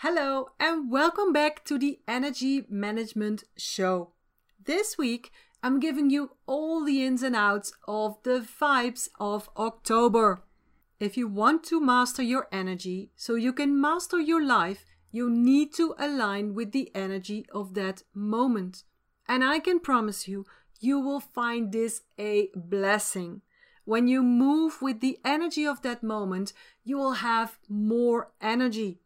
Hello, and welcome back to the Energy Management Show. This week, I'm giving you all the ins and outs of the vibes of October. If you want to master your energy so you can master your life, you need to align with the energy of that moment. And I can promise you, you will find this a blessing. When you move with the energy of that moment, you will have more energy.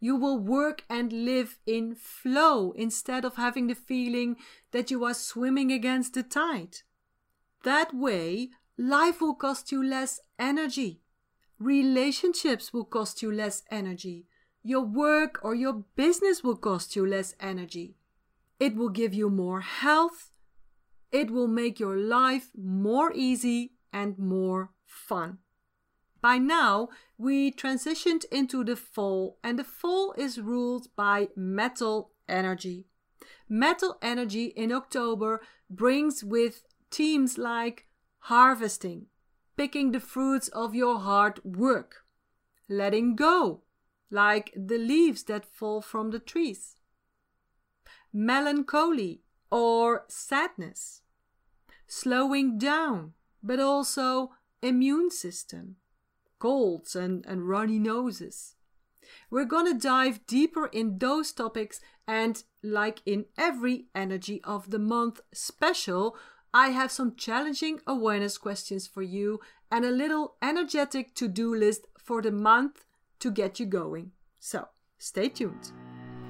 You will work and live in flow instead of having the feeling that you are swimming against the tide. That way, life will cost you less energy. Relationships will cost you less energy. Your work or your business will cost you less energy. It will give you more health. It will make your life more easy and more fun. By now, we transitioned into the fall, and the fall is ruled by metal energy. Metal energy in October brings with themes like harvesting, picking the fruits of your hard work, letting go, like the leaves that fall from the trees, melancholy or sadness, slowing down, but also immune system colds and, and runny noses. We're gonna dive deeper in those topics, and like in every Energy of the Month special, I have some challenging awareness questions for you and a little energetic to do list for the month to get you going. So, stay tuned.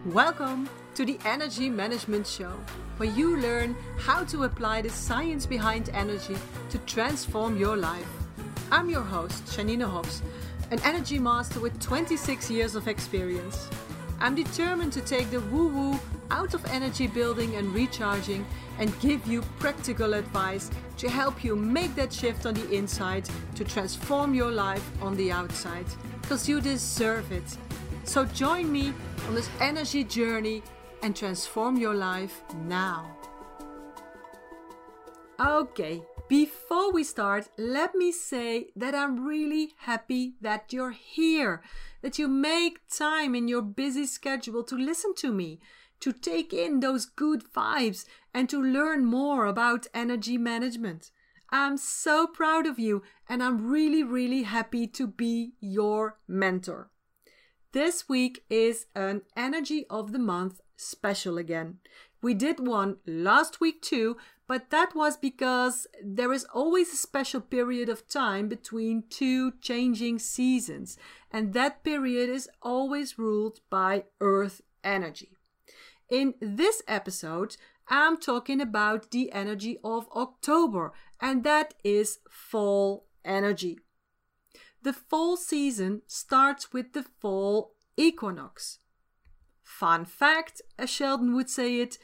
Welcome to the Energy Management Show, where you learn how to apply the science behind energy to transform your life. I'm your host, Janine Hobbs, an energy master with 26 years of experience. I'm determined to take the woo woo out of energy building and recharging and give you practical advice to help you make that shift on the inside to transform your life on the outside. Because you deserve it. So join me on this energy journey and transform your life now. Okay, before we start, let me say that I'm really happy that you're here, that you make time in your busy schedule to listen to me, to take in those good vibes, and to learn more about energy management. I'm so proud of you, and I'm really, really happy to be your mentor. This week is an Energy of the Month special again. We did one last week too, but that was because there is always a special period of time between two changing seasons, and that period is always ruled by earth energy. In this episode, I'm talking about the energy of October, and that is fall energy. The fall season starts with the fall equinox. Fun fact, as Sheldon would say it,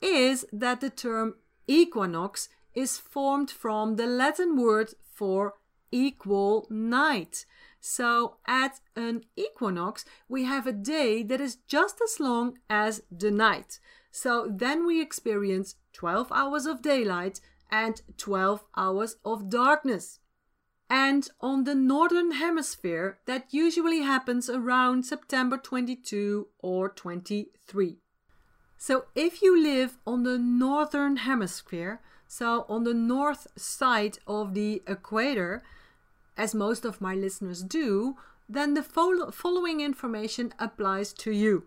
is that the term equinox is formed from the Latin word for equal night. So at an equinox, we have a day that is just as long as the night. So then we experience 12 hours of daylight and 12 hours of darkness. And on the northern hemisphere, that usually happens around September 22 or 23. So if you live on the northern hemisphere, so on the north side of the equator, as most of my listeners do, then the following information applies to you.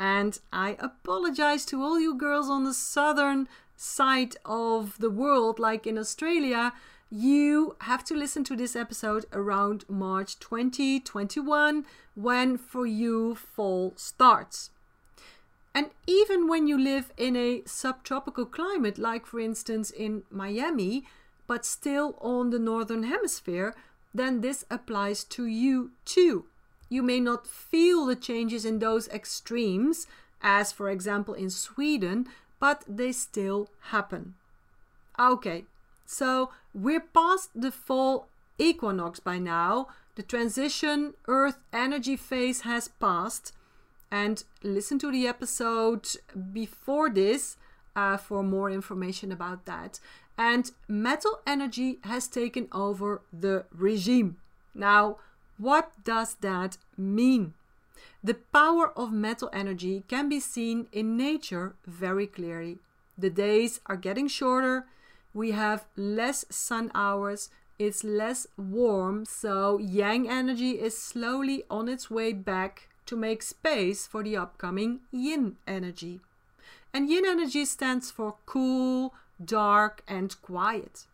And I apologize to all you girls on the southern side of the world, like in Australia, you have to listen to this episode around March 2021 when for you fall starts. And even when you live in a subtropical climate, like for instance in Miami, but still on the northern hemisphere, then this applies to you too. You may not feel the changes in those extremes, as for example in Sweden, but they still happen. Okay, so we're past the fall equinox by now. The transition Earth energy phase has passed. And listen to the episode before this uh, for more information about that. And metal energy has taken over the regime. Now, what does that mean? The power of metal energy can be seen in nature very clearly. The days are getting shorter, we have less sun hours, it's less warm, so yang energy is slowly on its way back to make space for the upcoming yin energy. And yin energy stands for cool, dark, and quiet.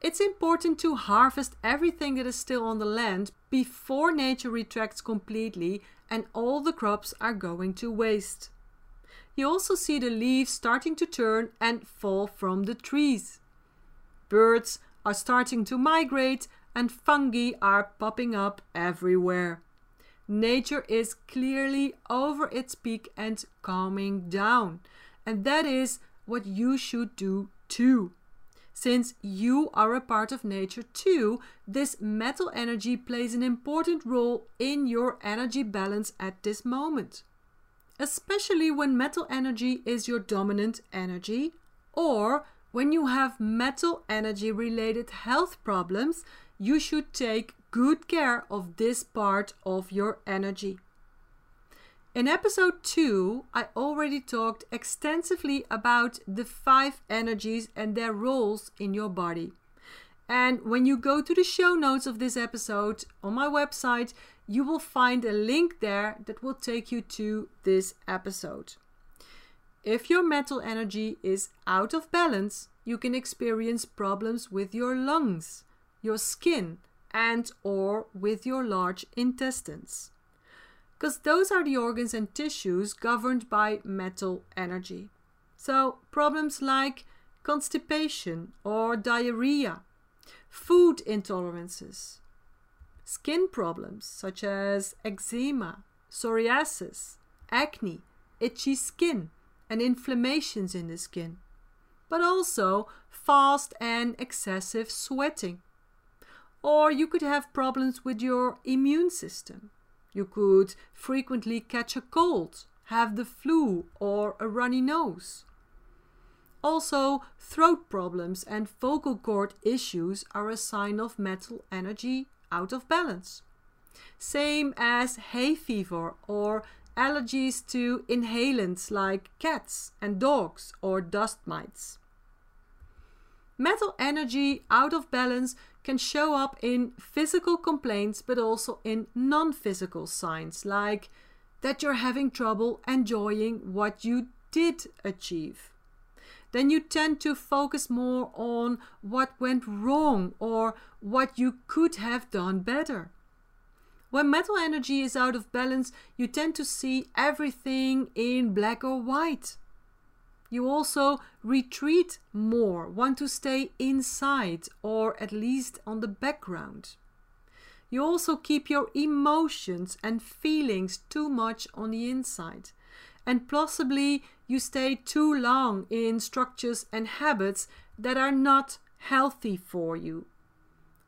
It's important to harvest everything that is still on the land before nature retracts completely and all the crops are going to waste. You also see the leaves starting to turn and fall from the trees. Birds are starting to migrate and fungi are popping up everywhere. Nature is clearly over its peak and calming down. And that is what you should do too. Since you are a part of nature too, this metal energy plays an important role in your energy balance at this moment. Especially when metal energy is your dominant energy, or when you have metal energy related health problems, you should take good care of this part of your energy. In episode 2, I already talked extensively about the five energies and their roles in your body. And when you go to the show notes of this episode on my website, you will find a link there that will take you to this episode. If your metal energy is out of balance, you can experience problems with your lungs, your skin, and or with your large intestines because those are the organs and tissues governed by metal energy. So, problems like constipation or diarrhea, food intolerances, skin problems such as eczema, psoriasis, acne, itchy skin, and inflammations in the skin, but also fast and excessive sweating. Or you could have problems with your immune system you could frequently catch a cold, have the flu, or a runny nose. Also, throat problems and vocal cord issues are a sign of metal energy out of balance. Same as hay fever or allergies to inhalants like cats and dogs or dust mites. Metal energy out of balance can show up in physical complaints, but also in non physical signs, like that you're having trouble enjoying what you did achieve. Then you tend to focus more on what went wrong or what you could have done better. When metal energy is out of balance, you tend to see everything in black or white. You also retreat more, want to stay inside or at least on the background. You also keep your emotions and feelings too much on the inside. And possibly you stay too long in structures and habits that are not healthy for you.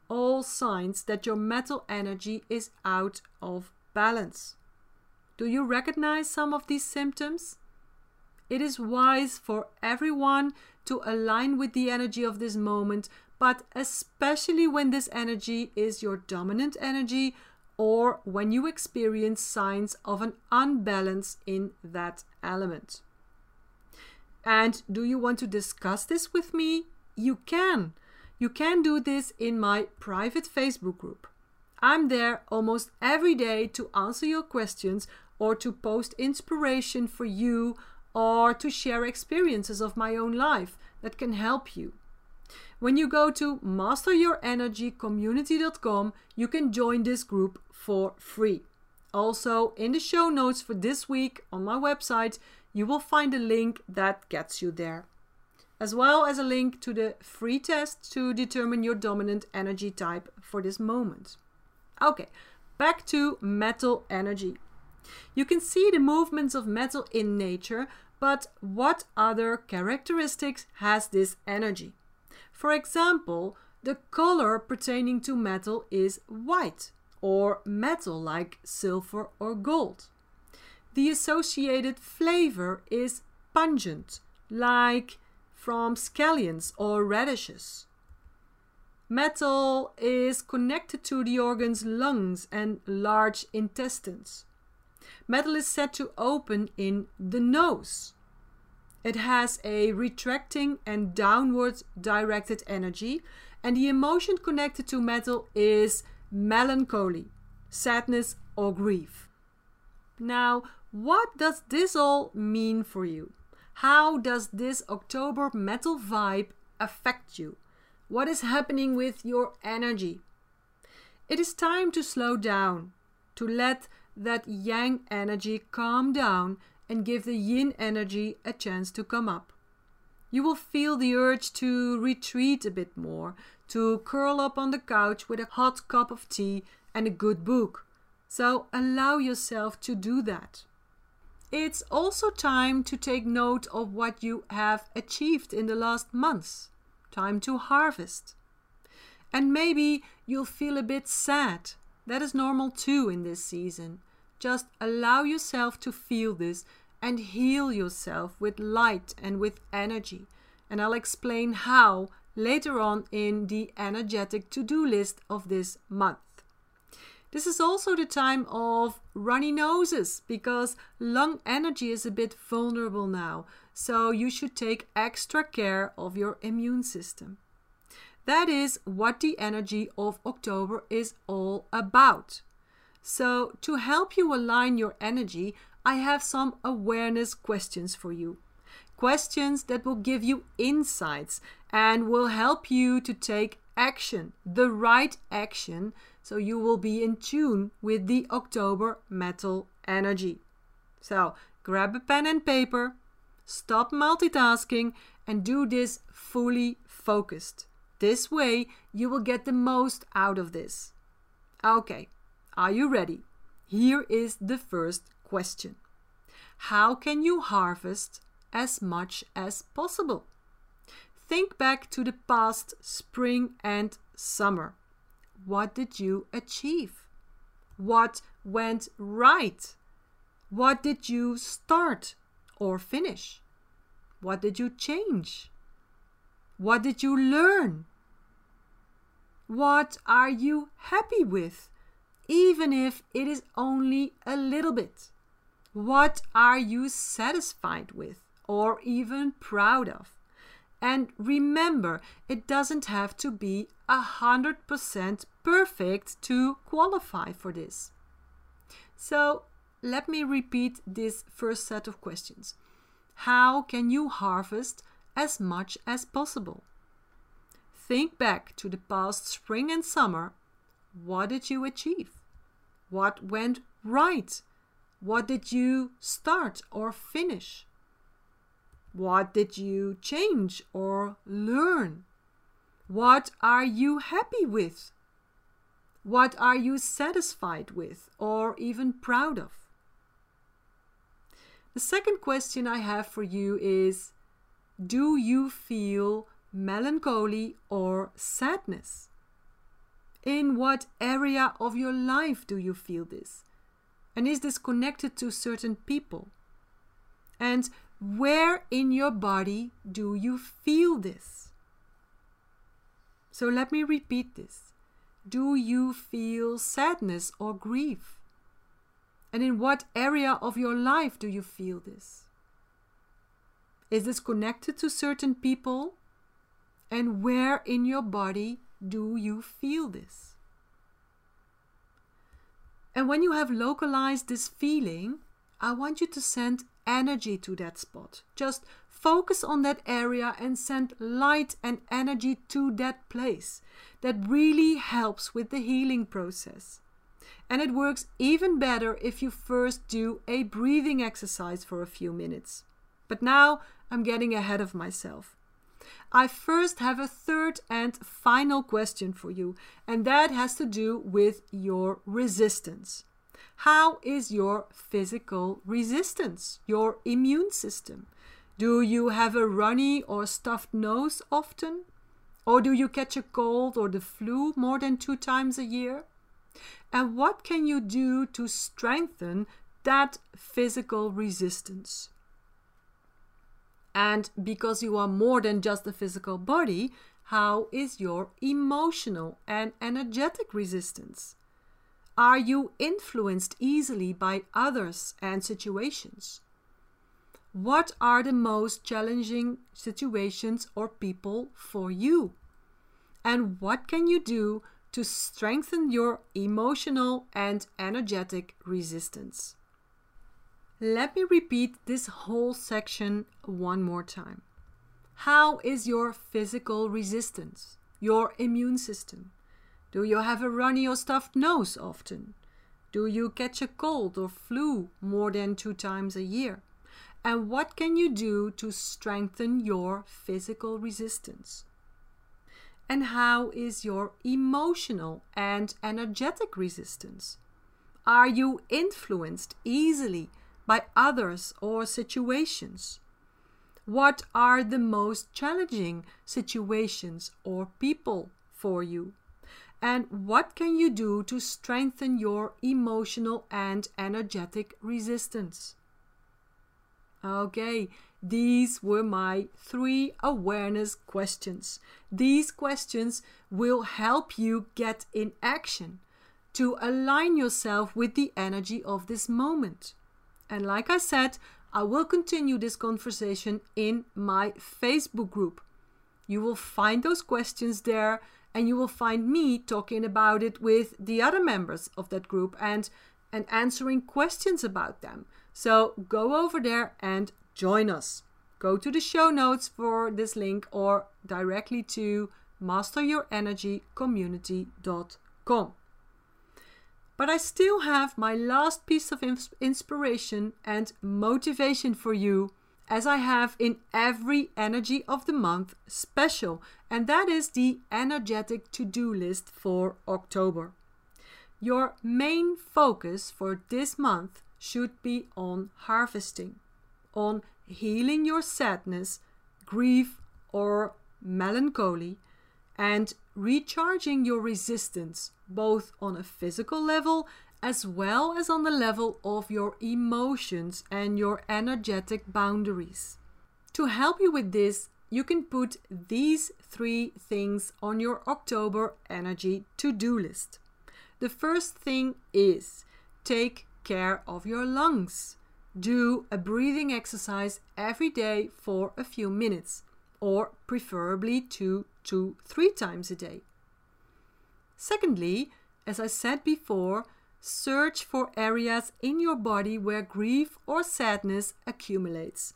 All signs that your metal energy is out of balance. Do you recognize some of these symptoms? It is wise for everyone to align with the energy of this moment, but especially when this energy is your dominant energy or when you experience signs of an unbalance in that element. And do you want to discuss this with me? You can. You can do this in my private Facebook group. I'm there almost every day to answer your questions or to post inspiration for you or to share experiences of my own life that can help you. When you go to masteryourenergycommunity.com, you can join this group for free. Also, in the show notes for this week on my website, you will find a link that gets you there, as well as a link to the free test to determine your dominant energy type for this moment. Okay, back to metal energy. You can see the movements of metal in nature, but what other characteristics has this energy? For example, the color pertaining to metal is white or metal like silver or gold. The associated flavor is pungent, like from scallions or radishes. Metal is connected to the organs lungs and large intestines. Metal is said to open in the nose. It has a retracting and downwards directed energy, and the emotion connected to metal is melancholy, sadness, or grief. Now, what does this all mean for you? How does this October metal vibe affect you? What is happening with your energy? It is time to slow down, to let that yang energy calm down and give the yin energy a chance to come up. You will feel the urge to retreat a bit more, to curl up on the couch with a hot cup of tea and a good book. So allow yourself to do that. It's also time to take note of what you have achieved in the last months. Time to harvest. And maybe you'll feel a bit sad. That is normal too in this season. Just allow yourself to feel this and heal yourself with light and with energy. And I'll explain how later on in the energetic to do list of this month. This is also the time of runny noses because lung energy is a bit vulnerable now, so you should take extra care of your immune system. That is what the energy of October is all about. So, to help you align your energy, I have some awareness questions for you. Questions that will give you insights and will help you to take action, the right action, so you will be in tune with the October metal energy. So, grab a pen and paper, stop multitasking, and do this fully focused. This way, you will get the most out of this. Okay, are you ready? Here is the first question How can you harvest as much as possible? Think back to the past spring and summer. What did you achieve? What went right? What did you start or finish? What did you change? What did you learn? What are you happy with? even if it is only a little bit? What are you satisfied with or even proud of? And remember, it doesn't have to be a hundred percent perfect to qualify for this. So let me repeat this first set of questions. How can you harvest as much as possible? Think back to the past spring and summer. What did you achieve? What went right? What did you start or finish? What did you change or learn? What are you happy with? What are you satisfied with or even proud of? The second question I have for you is Do you feel melancholy or sadness? In what area of your life do you feel this? And is this connected to certain people? And where in your body do you feel this? So let me repeat this. Do you feel sadness or grief? And in what area of your life do you feel this? Is this connected to certain people? And where in your body do you feel this? And when you have localized this feeling, I want you to send energy to that spot. Just focus on that area and send light and energy to that place. That really helps with the healing process. And it works even better if you first do a breathing exercise for a few minutes. But now I'm getting ahead of myself. I first have a third and final question for you, and that has to do with your resistance. How is your physical resistance, your immune system? Do you have a runny or stuffed nose often? Or do you catch a cold or the flu more than two times a year? And what can you do to strengthen that physical resistance? And because you are more than just a physical body, how is your emotional and energetic resistance? Are you influenced easily by others and situations? What are the most challenging situations or people for you? And what can you do to strengthen your emotional and energetic resistance? Let me repeat this whole section one more time. How is your physical resistance, your immune system? Do you have a runny or stuffed nose often? Do you catch a cold or flu more than two times a year? And what can you do to strengthen your physical resistance? And how is your emotional and energetic resistance? Are you influenced easily by others or situations? What are the most challenging situations or people for you? And what can you do to strengthen your emotional and energetic resistance? Okay, these were my three awareness questions. These questions will help you get in action to align yourself with the energy of this moment. And like I said, I will continue this conversation in my Facebook group. You will find those questions there and you will find me talking about it with the other members of that group and and answering questions about them. So go over there and join us. Go to the show notes for this link or directly to masteryourenergycommunity.com. But I still have my last piece of inspiration and motivation for you, as I have in every Energy of the Month special, and that is the energetic to do list for October. Your main focus for this month should be on harvesting, on healing your sadness, grief, or melancholy and recharging your resistance both on a physical level as well as on the level of your emotions and your energetic boundaries. To help you with this, you can put these three things on your October energy to do list. The first thing is take care of your lungs. Do a breathing exercise every day for a few minutes or preferably two to three times a day. Secondly, as I said before, search for areas in your body where grief or sadness accumulates.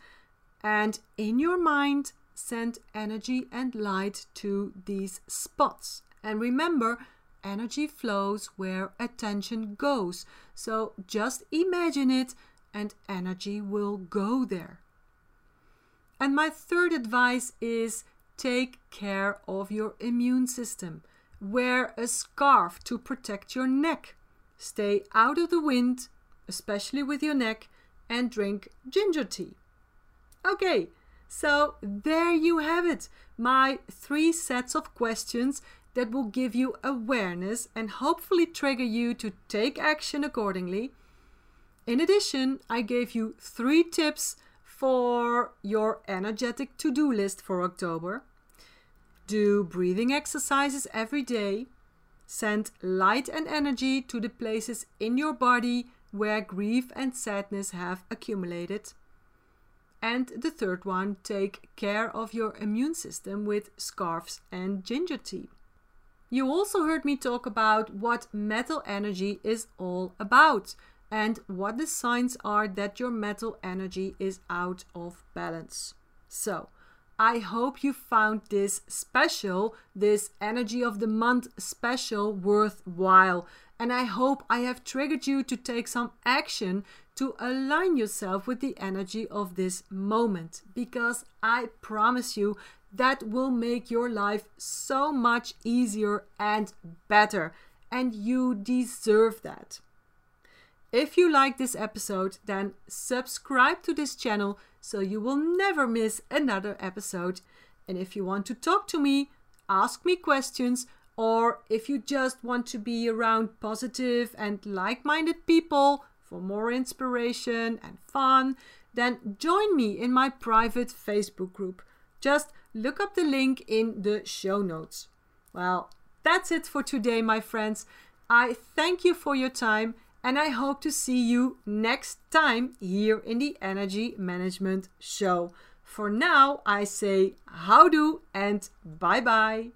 And in your mind, send energy and light to these spots. And remember, energy flows where attention goes. So just imagine it and energy will go there. And my third advice is take care of your immune system. Wear a scarf to protect your neck. Stay out of the wind, especially with your neck, and drink ginger tea. Okay, so there you have it. My three sets of questions that will give you awareness and hopefully trigger you to take action accordingly. In addition, I gave you three tips for your energetic to do list for October. Do breathing exercises every day. Send light and energy to the places in your body where grief and sadness have accumulated. And the third one, take care of your immune system with scarves and ginger tea. You also heard me talk about what metal energy is all about and what the signs are that your metal energy is out of balance. So, I hope you found this special, this energy of the month special worthwhile. And I hope I have triggered you to take some action to align yourself with the energy of this moment. Because I promise you, that will make your life so much easier and better. And you deserve that. If you like this episode, then subscribe to this channel so you will never miss another episode. And if you want to talk to me, ask me questions, or if you just want to be around positive and like minded people for more inspiration and fun, then join me in my private Facebook group. Just look up the link in the show notes. Well, that's it for today, my friends. I thank you for your time and I hope to see you next time here in the Energy Management Show. For now, I say howdo and bye bye.